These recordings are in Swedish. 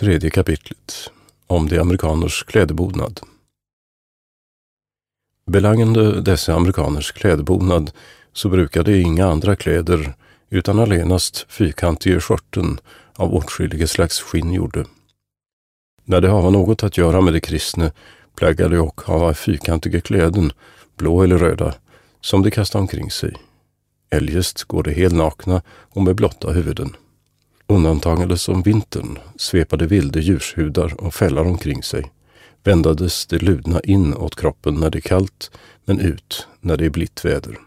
Tredje kapitlet om de amerikaners klädebonad. Belangande dessa amerikaners klädebonad så brukade inga andra kläder utan allenast fyrkantige skörten av åtskilliga slags skinn gjorde. När det hava något att göra med de kristne plaggade och hava fyrkantiga kläden, blå eller röda, som de kastade omkring sig. Eljest går de helt nakna och med blotta huvuden. Undantagades om vintern svepade vilde djurshudar och fällar omkring sig. Vändades det ludna in åt kroppen när det är kallt, men ut när det är blitt väder.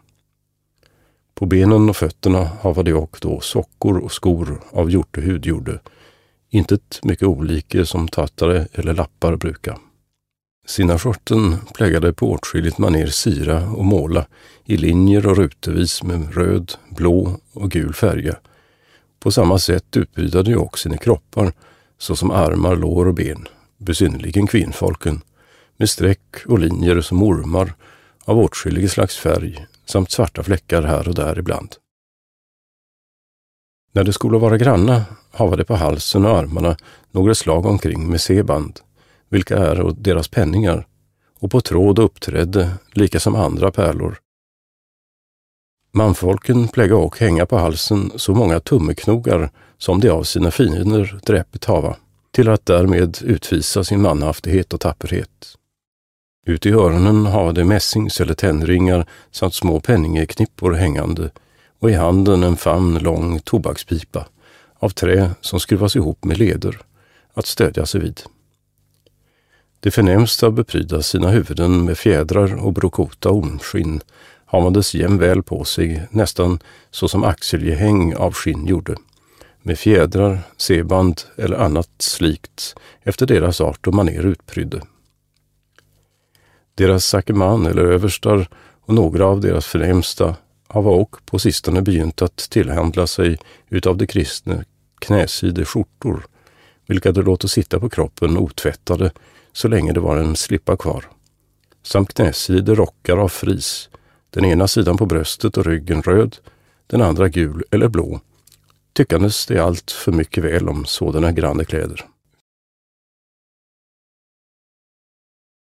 På benen och fötterna hava de och då sockor och skor av hjortehud gjorde, intet mycket olika som tattare eller lappar bruka. Sina skjorten plägade på åtskilligt maner syra och måla i linjer och rutevis med röd, blå och gul färja på samma sätt utbryta de också sina kroppar, såsom armar, lår och ben, besynnerligen kvinnfolken, med streck och linjer som ormar av åtskillig slags färg samt svarta fläckar här och där ibland. När det skulle vara granna havade på halsen och armarna några slag omkring med seband, vilka är deras penningar, och på tråd uppträdde, lika som andra pärlor, Manfolken pläga och hänga på halsen så många tummeknogar som de av sina fiender dräpet hava, till att därmed utvisa sin manhaftighet och tapperhet. Ut i öronen hava de mässings eller tändringar samt små penningeknippor hängande och i handen en famn lång tobakspipa av trä som skruvas ihop med leder att stödja sig vid. De förnämsta bepryda sina huvuden med fjädrar och brokota ormskinn hamades jämväl på sig, nästan så som axelgehäng av skinn gjorde, med fjädrar, seband eller annat slikt efter deras art och maner utprydde. Deras sakeman eller överstar och några av deras förnämsta hava och på sistone begynt att tillhandla sig utav de kristna knäside skjortor, vilka de låter sitta på kroppen otvättade så länge det var en slippa kvar, samt knäside rockar av fris, den ena sidan på bröstet och ryggen röd, den andra gul eller blå, tyckandes det allt för mycket väl om sådana granne kläder.